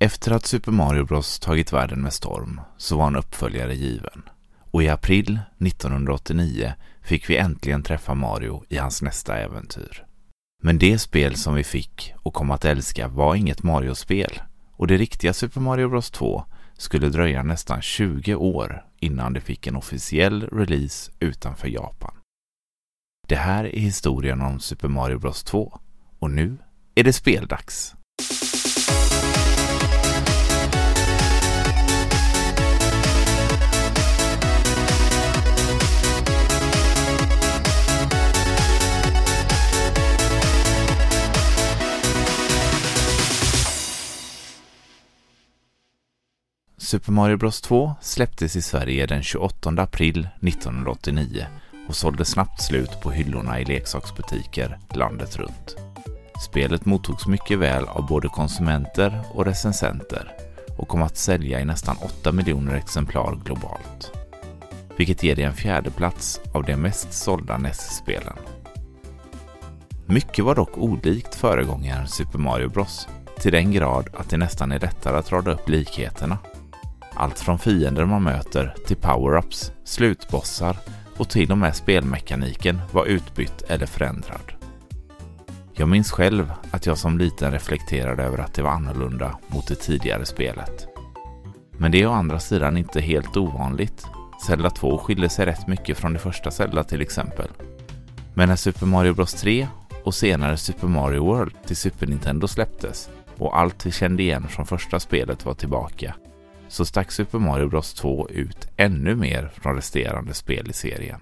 Efter att Super Mario Bros tagit världen med storm så var en uppföljare given. Och i april 1989 fick vi äntligen träffa Mario i hans nästa äventyr. Men det spel som vi fick och kom att älska var inget Mario-spel och det riktiga Super Mario Bros 2 skulle dröja nästan 20 år innan det fick en officiell release utanför Japan. Det här är historien om Super Mario Bros 2 och nu är det speldags. Super Mario Bros 2 släpptes i Sverige den 28 april 1989 och sålde snabbt slut på hyllorna i leksaksbutiker landet runt. Spelet mottogs mycket väl av både konsumenter och recensenter och kom att sälja i nästan 8 miljoner exemplar globalt. Vilket ger det en fjärdeplats av de mest sålda NES-spelen. Mycket var dock olikt föregångaren Super Mario Bros till den grad att det nästan är lättare att rada upp likheterna. Allt från fiender man möter till power-ups, slutbossar och till och med spelmekaniken var utbytt eller förändrad. Jag minns själv att jag som liten reflekterade över att det var annorlunda mot det tidigare spelet. Men det är å andra sidan inte helt ovanligt. Zelda 2 skiljer sig rätt mycket från det första Zelda till exempel. Men när Super Mario Bros 3 och senare Super Mario World till Super Nintendo släpptes och allt vi kände igen från första spelet var tillbaka så stack Super Mario Bros 2 ut ännu mer från resterande spel i serien.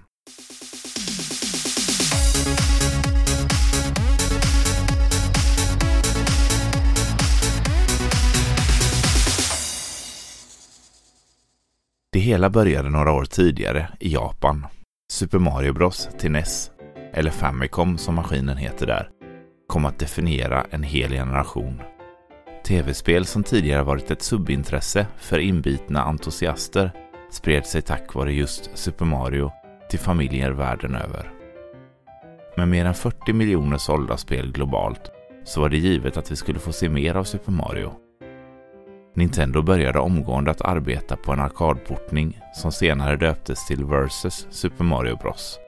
Det hela började några år tidigare i Japan. Super Mario Bros till NES, eller Famicom som maskinen heter där, kom att definiera en hel generation Tv-spel som tidigare varit ett subintresse för inbitna entusiaster spred sig tack vare just Super Mario till familjer världen över. Med mer än 40 miljoner sålda spel globalt så var det givet att vi skulle få se mer av Super Mario. Nintendo började omgående att arbeta på en arkadportning som senare döptes till Versus Super Mario Bros.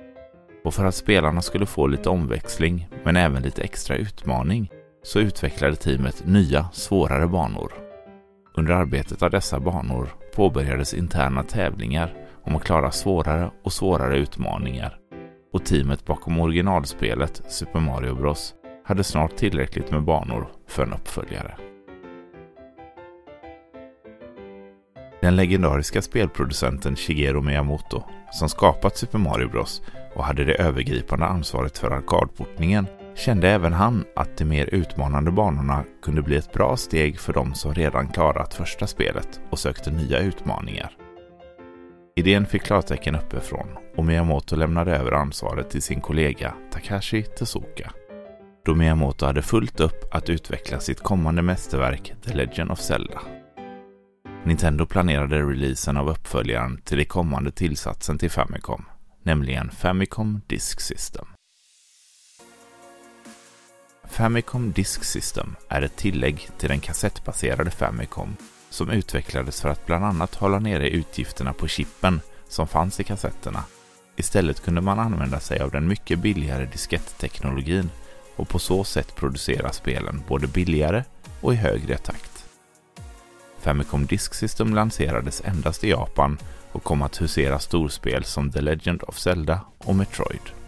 Och för att spelarna skulle få lite omväxling men även lite extra utmaning så utvecklade teamet nya, svårare banor. Under arbetet av dessa banor påbörjades interna tävlingar om att klara svårare och svårare utmaningar och teamet bakom originalspelet Super Mario Bros hade snart tillräckligt med banor för en uppföljare. Den legendariska spelproducenten Shigeru Miyamoto, som skapat Super Mario Bros och hade det övergripande ansvaret för arkadportningen, kände även han att de mer utmanande banorna kunde bli ett bra steg för de som redan klarat första spelet och sökte nya utmaningar. Idén fick klartecken uppifrån och Miyamoto lämnade över ansvaret till sin kollega Takashi Tezuka. Då Miyamoto hade fullt upp att utveckla sitt kommande mästerverk The Legend of Zelda. Nintendo planerade releasen av uppföljaren till den kommande tillsatsen till Famicom, nämligen Famicom Disk System. Famicom Disk System är ett tillägg till den kassettbaserade Famicom som utvecklades för att bland annat hålla nere utgifterna på chippen som fanns i kassetterna. Istället kunde man använda sig av den mycket billigare disketteknologin och på så sätt producera spelen både billigare och i högre takt. Famicom Disk System lanserades endast i Japan och kom att husera storspel som The Legend of Zelda och Metroid.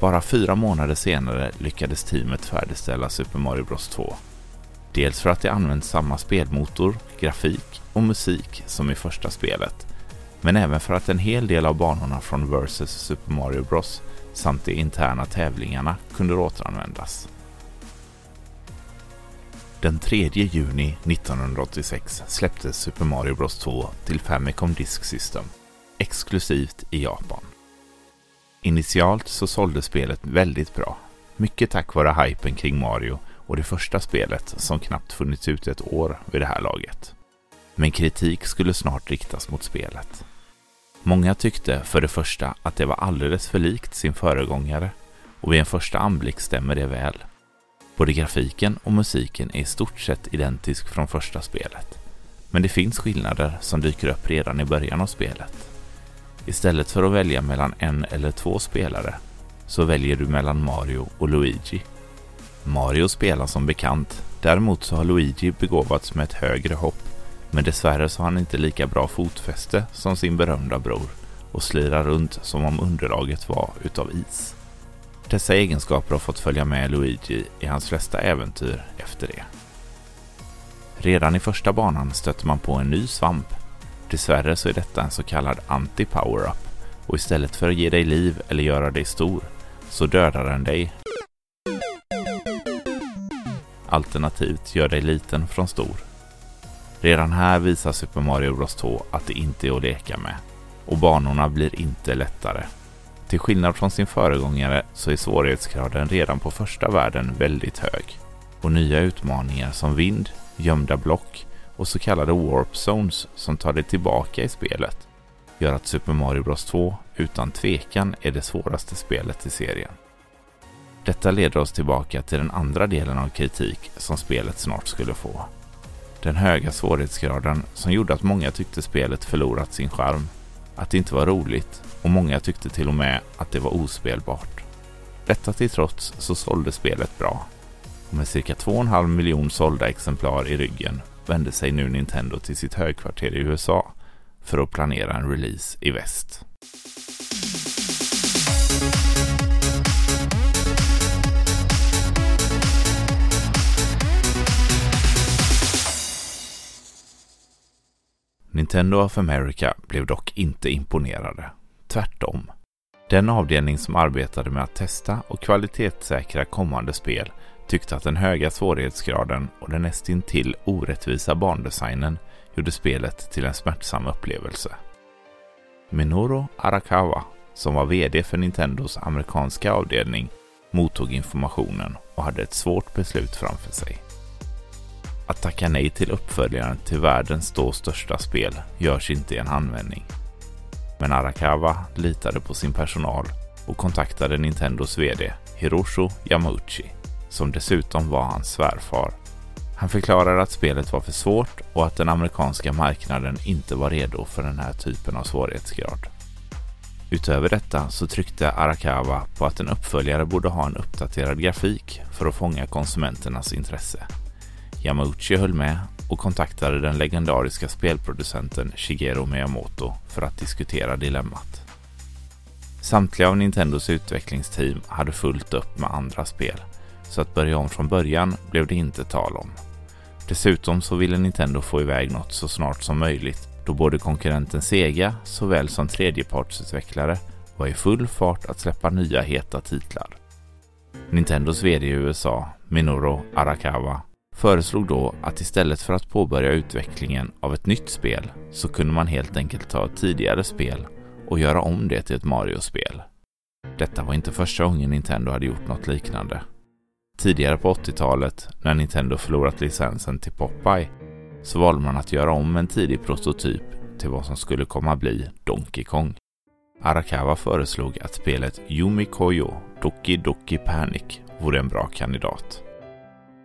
Bara fyra månader senare lyckades teamet färdigställa Super Mario Bros 2. Dels för att det använt samma spelmotor, grafik och musik som i första spelet, men även för att en hel del av banorna från Versus Super Mario Bros samt de interna tävlingarna kunde återanvändas. Den 3 juni 1986 släpptes Super Mario Bros 2 till Famicom Disk System, exklusivt i Japan. Initialt så sålde spelet väldigt bra. Mycket tack vare hypen kring Mario och det första spelet som knappt funnits ut ett år vid det här laget. Men kritik skulle snart riktas mot spelet. Många tyckte för det första att det var alldeles för likt sin föregångare och vid en första anblick stämmer det väl. Både grafiken och musiken är i stort sett identisk från första spelet. Men det finns skillnader som dyker upp redan i början av spelet. Istället för att välja mellan en eller två spelare så väljer du mellan Mario och Luigi. Mario spelar som bekant, däremot så har Luigi begåvats med ett högre hopp men dessvärre så har han inte lika bra fotfäste som sin berömda bror och slirar runt som om underlaget var utav is. Dessa egenskaper har fått följa med Luigi i hans flesta äventyr efter det. Redan i första banan stöter man på en ny svamp. Dessvärre så är detta en så kallad anti-power-up och istället för att ge dig liv eller göra dig stor så dödar den dig. Alternativt gör dig liten från stor. Redan här visar Super Mario Bros 2 att det inte är att leka med och banorna blir inte lättare. Till skillnad från sin föregångare så är svårighetsgraden redan på första världen väldigt hög och nya utmaningar som vind, gömda block och så kallade warp zones som tar dig tillbaka i spelet gör att Super Mario Bros 2 utan tvekan är det svåraste spelet i serien. Detta leder oss tillbaka till den andra delen av kritik som spelet snart skulle få. Den höga svårighetsgraden som gjorde att många tyckte spelet förlorat sin charm, att det inte var roligt och många tyckte till och med att det var ospelbart. Detta till trots så sålde spelet bra. Och med cirka 2,5 miljon sålda exemplar i ryggen vände sig nu Nintendo till sitt högkvarter i USA för att planera en release i väst. Nintendo of America blev dock inte imponerade. Tvärtom. Den avdelning som arbetade med att testa och kvalitetssäkra kommande spel tyckte att den höga svårighetsgraden och den nästintill orättvisa bandesignen gjorde spelet till en smärtsam upplevelse. Minoru Arakawa, som var VD för Nintendos amerikanska avdelning, mottog informationen och hade ett svårt beslut framför sig. Att tacka nej till uppföljaren till världens då största spel görs inte i en handvändning. Men Arakawa litade på sin personal och kontaktade Nintendos VD Hiroshi Yamauchi, som dessutom var hans svärfar. Han förklarade att spelet var för svårt och att den amerikanska marknaden inte var redo för den här typen av svårighetsgrad. Utöver detta så tryckte Arakawa på att en uppföljare borde ha en uppdaterad grafik för att fånga konsumenternas intresse. Yamauchi höll med och kontaktade den legendariska spelproducenten Shigeru Miyamoto för att diskutera dilemmat. Samtliga av Nintendos utvecklingsteam hade fullt upp med andra spel, så att börja om från början blev det inte tal om. Dessutom så ville Nintendo få iväg något så snart som möjligt då både konkurrenten Sega såväl som tredjepartsutvecklare var i full fart att släppa nya heta titlar. Nintendos VD i USA, Minoru Arakawa, föreslog då att istället för att påbörja utvecklingen av ett nytt spel så kunde man helt enkelt ta ett tidigare spel och göra om det till ett Mario-spel. Detta var inte första gången Nintendo hade gjort något liknande. Tidigare på 80-talet, när Nintendo förlorat licensen till Popeye, så valde man att göra om en tidig prototyp till vad som skulle komma att bli Donkey Kong. Arakawa föreslog att spelet Yumi Koyo Doki Doki Panic vore en bra kandidat.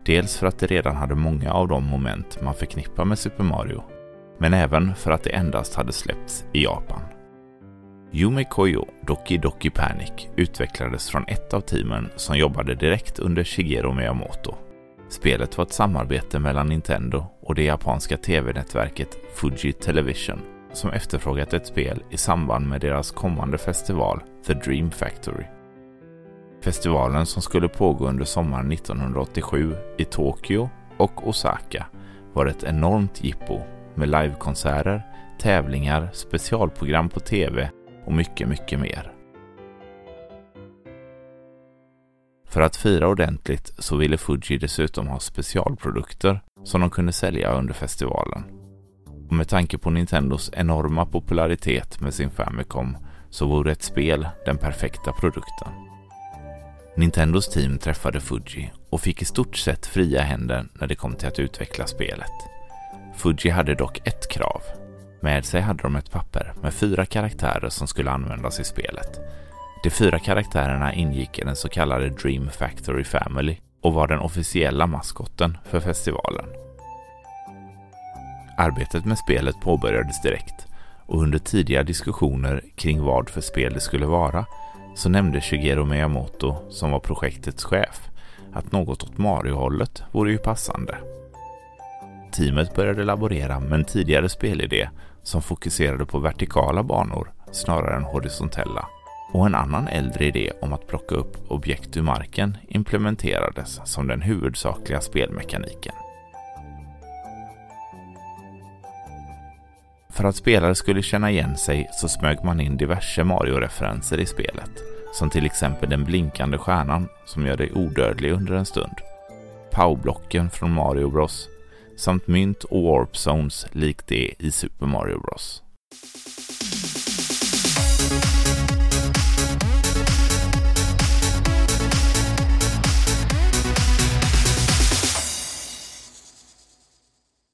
Dels för att det redan hade många av de moment man förknippar med Super Mario, men även för att det endast hade släppts i Japan. Yume Koyo Doki Doki Panic utvecklades från ett av teamen som jobbade direkt under Shigeru Miyamoto. Spelet var ett samarbete mellan Nintendo och det japanska tv-nätverket Fuji Television som efterfrågat ett spel i samband med deras kommande festival The Dream Factory. Festivalen som skulle pågå under sommaren 1987 i Tokyo och Osaka var ett enormt jippo med livekonserter, tävlingar, specialprogram på tv och mycket, mycket mer. För att fira ordentligt så ville Fuji dessutom ha specialprodukter som de kunde sälja under festivalen. Och med tanke på Nintendos enorma popularitet med sin Famicom så vore ett spel den perfekta produkten. Nintendos team träffade Fuji och fick i stort sett fria händer när det kom till att utveckla spelet. Fuji hade dock ett krav. Med sig hade de ett papper med fyra karaktärer som skulle användas i spelet. De fyra karaktärerna ingick i den så kallade Dream Factory Family och var den officiella maskotten för festivalen. Arbetet med spelet påbörjades direkt och under tidiga diskussioner kring vad för spel det skulle vara så nämnde Shigeru Miyamoto, som var projektets chef, att något åt Mario-hållet vore ju passande. Teamet började laborera med en tidigare spelidé som fokuserade på vertikala banor snarare än horisontella. Och en annan äldre idé om att plocka upp objekt ur marken implementerades som den huvudsakliga spelmekaniken. För att spelare skulle känna igen sig så smög man in diverse Mario-referenser i spelet, som till exempel den blinkande stjärnan som gör dig odödlig under en stund, powerblocken från Mario Bros samt mynt och warp zones likt det i Super Mario Bros.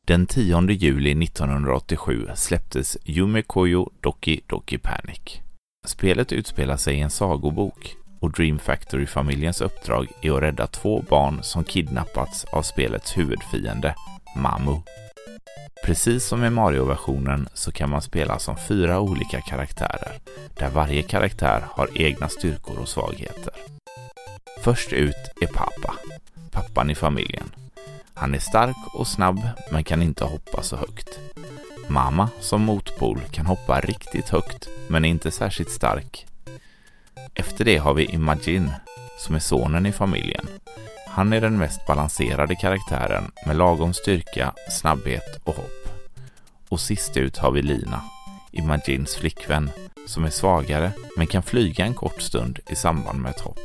Den 10 juli 1987 släpptes Yumekoyo Doki Doki Panic. Spelet utspelar sig i en sagobok och Dream Factory-familjens uppdrag är att rädda två barn som kidnappats av spelets huvudfiende, Mamu. Precis som i Mario-versionen så kan man spela som fyra olika karaktärer, där varje karaktär har egna styrkor och svagheter. Först ut är Papa, pappan i familjen. Han är stark och snabb men kan inte hoppa så högt. Mamma som motpol kan hoppa riktigt högt men är inte särskilt stark. Efter det har vi Imagine som är sonen i familjen. Han är den mest balanserade karaktären med lagom styrka, snabbhet och hopp. Och sist ut har vi Lina, Imagines flickvän, som är svagare men kan flyga en kort stund i samband med ett hopp.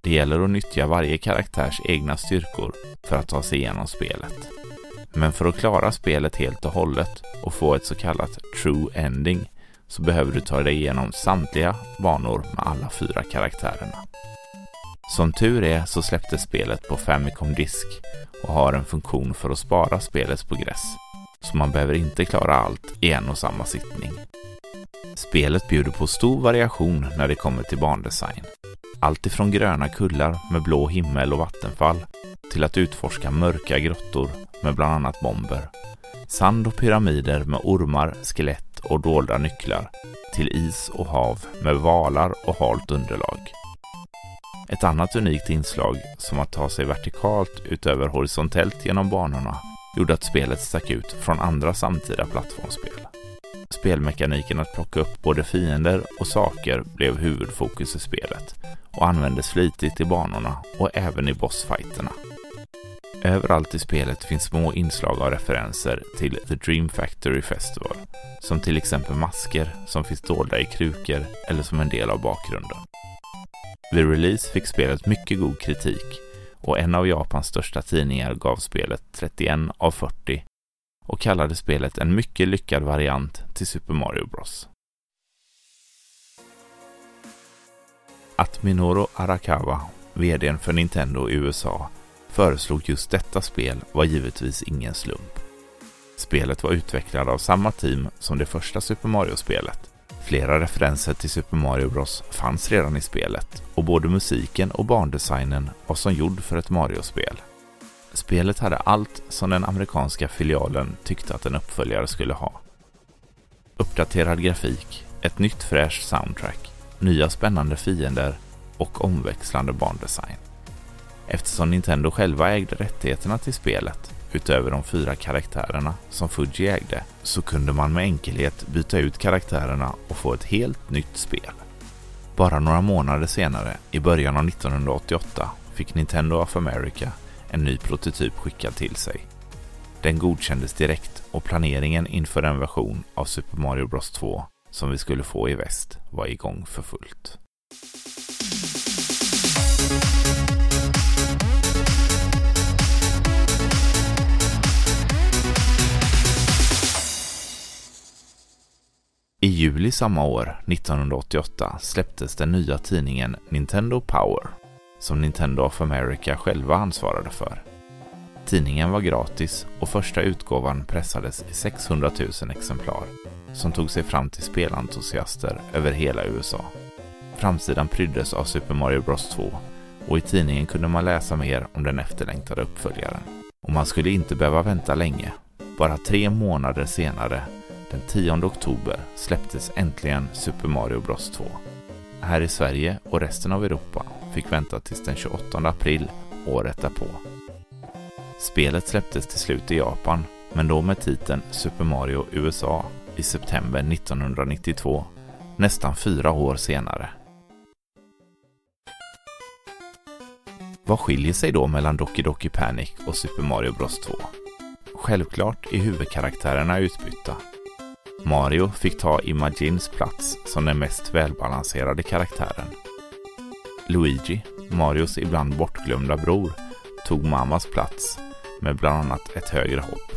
Det gäller att nyttja varje karaktärs egna styrkor för att ta sig igenom spelet. Men för att klara spelet helt och hållet och få ett så kallat true ending så behöver du ta dig igenom samtliga banor med alla fyra karaktärerna. Som tur är så släpptes spelet på Famicom Disk och har en funktion för att spara spelets progress, så man behöver inte klara allt i en och samma sittning. Spelet bjuder på stor variation när det kommer till bandesign. Allt ifrån gröna kullar med blå himmel och vattenfall till att utforska mörka grottor med bland annat bomber. Sand och pyramider med ormar, skelett och dolda nycklar till is och hav med valar och halt underlag. Ett annat unikt inslag, som att ta sig vertikalt utöver horisontellt genom banorna, gjorde att spelet stack ut från andra samtida plattformsspel. Spelmekaniken att plocka upp både fiender och saker blev huvudfokus i spelet och användes flitigt i banorna och även i bossfighterna. Överallt i spelet finns små inslag av referenser till The Dream Factory Festival, som till exempel masker som finns dolda i krukor eller som en del av bakgrunden. Vid release fick spelet mycket god kritik och en av Japans största tidningar gav spelet 31 av 40 och kallade spelet en mycket lyckad variant till Super Mario Bros. Att Minoru Arakawa, VDn för Nintendo i USA, föreslog just detta spel var givetvis ingen slump. Spelet var utvecklat av samma team som det första Super Mario-spelet Flera referenser till Super Mario Bros fanns redan i spelet och både musiken och bandesignen var som gjord för ett Mario-spel. Spelet hade allt som den amerikanska filialen tyckte att en uppföljare skulle ha. Uppdaterad grafik, ett nytt fräscht soundtrack, nya spännande fiender och omväxlande bandesign. Eftersom Nintendo själva ägde rättigheterna till spelet utöver de fyra karaktärerna som Fuji ägde, så kunde man med enkelhet byta ut karaktärerna och få ett helt nytt spel. Bara några månader senare, i början av 1988, fick Nintendo of America en ny prototyp skickad till sig. Den godkändes direkt och planeringen inför en version av Super Mario Bros 2 som vi skulle få i väst var igång för fullt. I juli samma år, 1988, släpptes den nya tidningen Nintendo Power, som Nintendo of America själva ansvarade för. Tidningen var gratis och första utgåvan pressades i 600 000 exemplar, som tog sig fram till spelentusiaster över hela USA. Framsidan pryddes av Super Mario Bros 2, och i tidningen kunde man läsa mer om den efterlängtade uppföljaren. Och man skulle inte behöva vänta länge. Bara tre månader senare, den 10 oktober, släpptes äntligen Super Mario Bros 2. Här i Sverige och resten av Europa fick vänta tills den 28 april året därpå. Spelet släpptes till slut i Japan, men då med titeln Super Mario USA i september 1992, nästan fyra år senare. Vad skiljer sig då mellan Doki Doki Panic och Super Mario Bros 2? Självklart är huvudkaraktärerna utbytta. Mario fick ta Imagines plats som den mest välbalanserade karaktären. Luigi, Marios ibland bortglömda bror, tog mammas plats med bland annat ett högre hopp.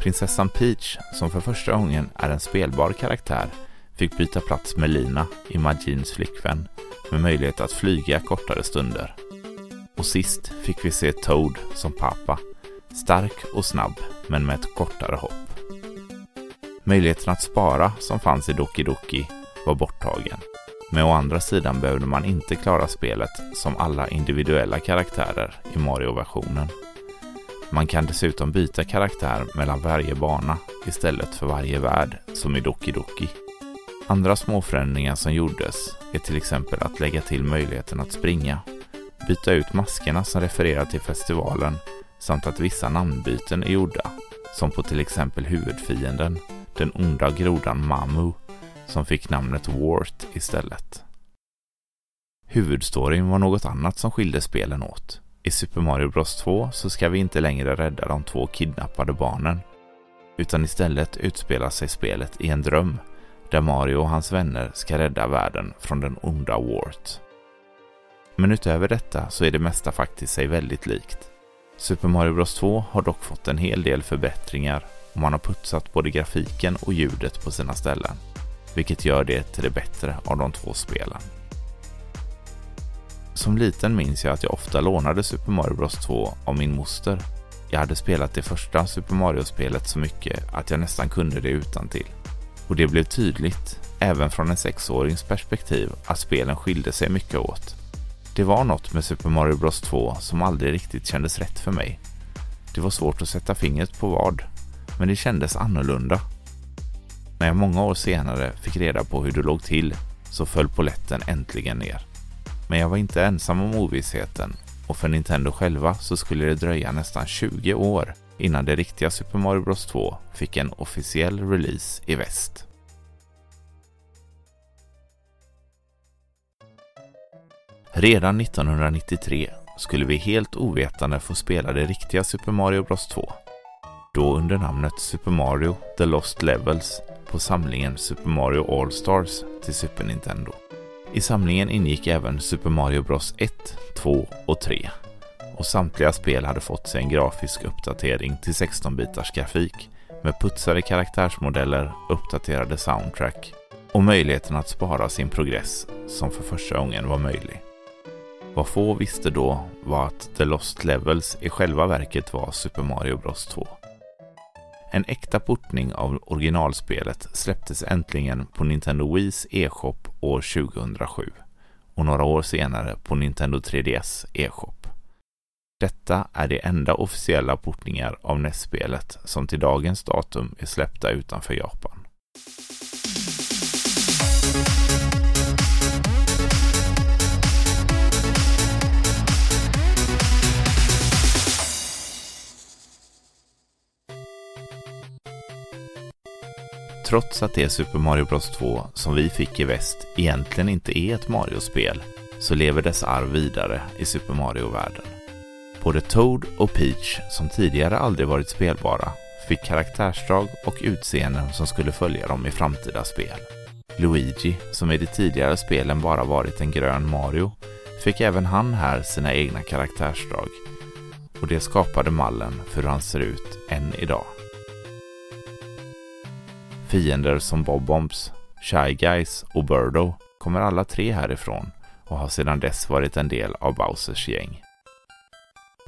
Prinsessan Peach, som för första gången är en spelbar karaktär, fick byta plats med Lina, Imagines flickvän, med möjlighet att flyga kortare stunder. Och sist fick vi se Toad som pappa, stark och snabb, men med ett kortare hopp. Möjligheten att spara som fanns i Doki Doki var borttagen. Men å andra sidan behövde man inte klara spelet som alla individuella karaktärer i Mario-versionen. Man kan dessutom byta karaktär mellan varje bana istället för varje värld som i Doki Doki. Andra små förändringar som gjordes är till exempel att lägga till möjligheten att springa, byta ut maskerna som refererar till festivalen samt att vissa namnbyten är gjorda, som på till exempel huvudfienden, den onda grodan Mamu, som fick namnet Wart istället. Huvudstoryn var något annat som skilde spelen åt. I Super Mario Bros 2 så ska vi inte längre rädda de två kidnappade barnen, utan istället utspelar sig spelet i en dröm där Mario och hans vänner ska rädda världen från den onda Wart. Men utöver detta så är det mesta faktiskt sig väldigt likt. Super Mario Bros 2 har dock fått en hel del förbättringar och man har putsat både grafiken och ljudet på sina ställen, vilket gör det till det bättre av de två spelen. Som liten minns jag att jag ofta lånade Super Mario Bros 2 av min moster. Jag hade spelat det första Super Mario-spelet så mycket att jag nästan kunde det utan till. Och det blev tydligt, även från en sexårings perspektiv, att spelen skilde sig mycket åt. Det var något med Super Mario Bros 2 som aldrig riktigt kändes rätt för mig. Det var svårt att sätta fingret på vad, men det kändes annorlunda. När jag många år senare fick reda på hur det låg till så föll poletten äntligen ner. Men jag var inte ensam om ovissheten och för Nintendo själva så skulle det dröja nästan 20 år innan det riktiga Super Mario Bros 2 fick en officiell release i väst. Redan 1993 skulle vi helt ovetande få spela det riktiga Super Mario Bros 2. Då under namnet Super Mario The Lost Levels på samlingen Super Mario All-Stars till Super Nintendo. I samlingen ingick även Super Mario Bros 1, 2 och 3 och samtliga spel hade fått sig en grafisk uppdatering till 16-bitars grafik med putsade karaktärsmodeller, uppdaterade soundtrack och möjligheten att spara sin progress som för första gången var möjlig. Vad få visste då var att The Lost Levels i själva verket var Super Mario Bros 2. En äkta portning av originalspelet släpptes äntligen på Nintendo Wii's e-shop år 2007 och några år senare på Nintendo 3DS e-shop. Detta är de enda officiella portningar av NES-spelet som till dagens datum är släppta utanför Japan. Trots att det Super Mario Bros 2 som vi fick i väst egentligen inte är ett Mario-spel så lever dess arv vidare i Super Mario-världen. Både Toad och Peach, som tidigare aldrig varit spelbara, fick karaktärsdrag och utseenden som skulle följa dem i framtida spel. Luigi, som i de tidigare spelen bara varit en grön Mario, fick även han här sina egna karaktärsdrag och det skapade mallen för hur han ser ut än idag. Fiender som Bob-Bombs, Shy Guys och Birdo kommer alla tre härifrån och har sedan dess varit en del av Bowsers gäng.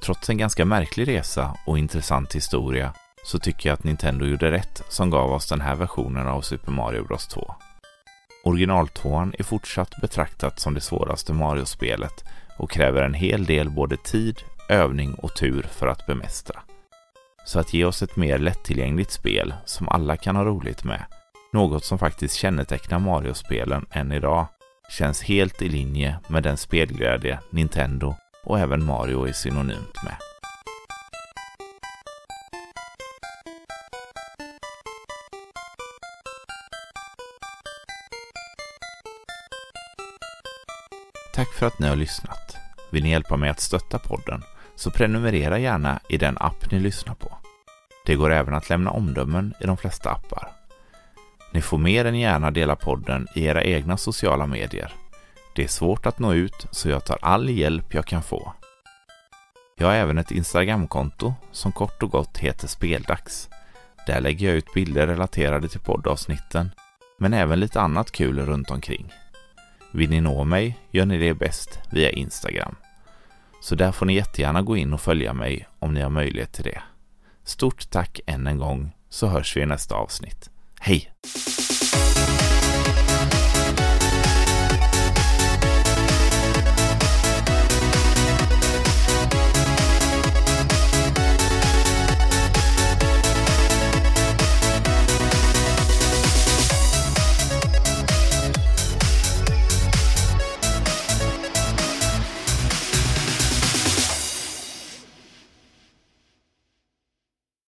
Trots en ganska märklig resa och intressant historia så tycker jag att Nintendo gjorde rätt som gav oss den här versionen av Super Mario Bros 2. Originaltvåan är fortsatt betraktat som det svåraste Mario-spelet och kräver en hel del både tid, övning och tur för att bemästra. Så att ge oss ett mer lättillgängligt spel som alla kan ha roligt med, något som faktiskt kännetecknar Mario-spelen än idag, känns helt i linje med den spelglädje Nintendo och även Mario är synonymt med. Tack för att ni har lyssnat. Vill ni hjälpa mig att stötta podden så prenumerera gärna i den app ni lyssnar på. Det går även att lämna omdömen i de flesta appar. Ni får mer än gärna dela podden i era egna sociala medier. Det är svårt att nå ut så jag tar all hjälp jag kan få. Jag har även ett Instagramkonto som kort och gott heter Speldags. Där lägger jag ut bilder relaterade till poddavsnitten, men även lite annat kul runt omkring. Vill ni nå mig gör ni det bäst via Instagram. Så där får ni jättegärna gå in och följa mig om ni har möjlighet till det. Stort tack än en gång så hörs vi i nästa avsnitt. Hej!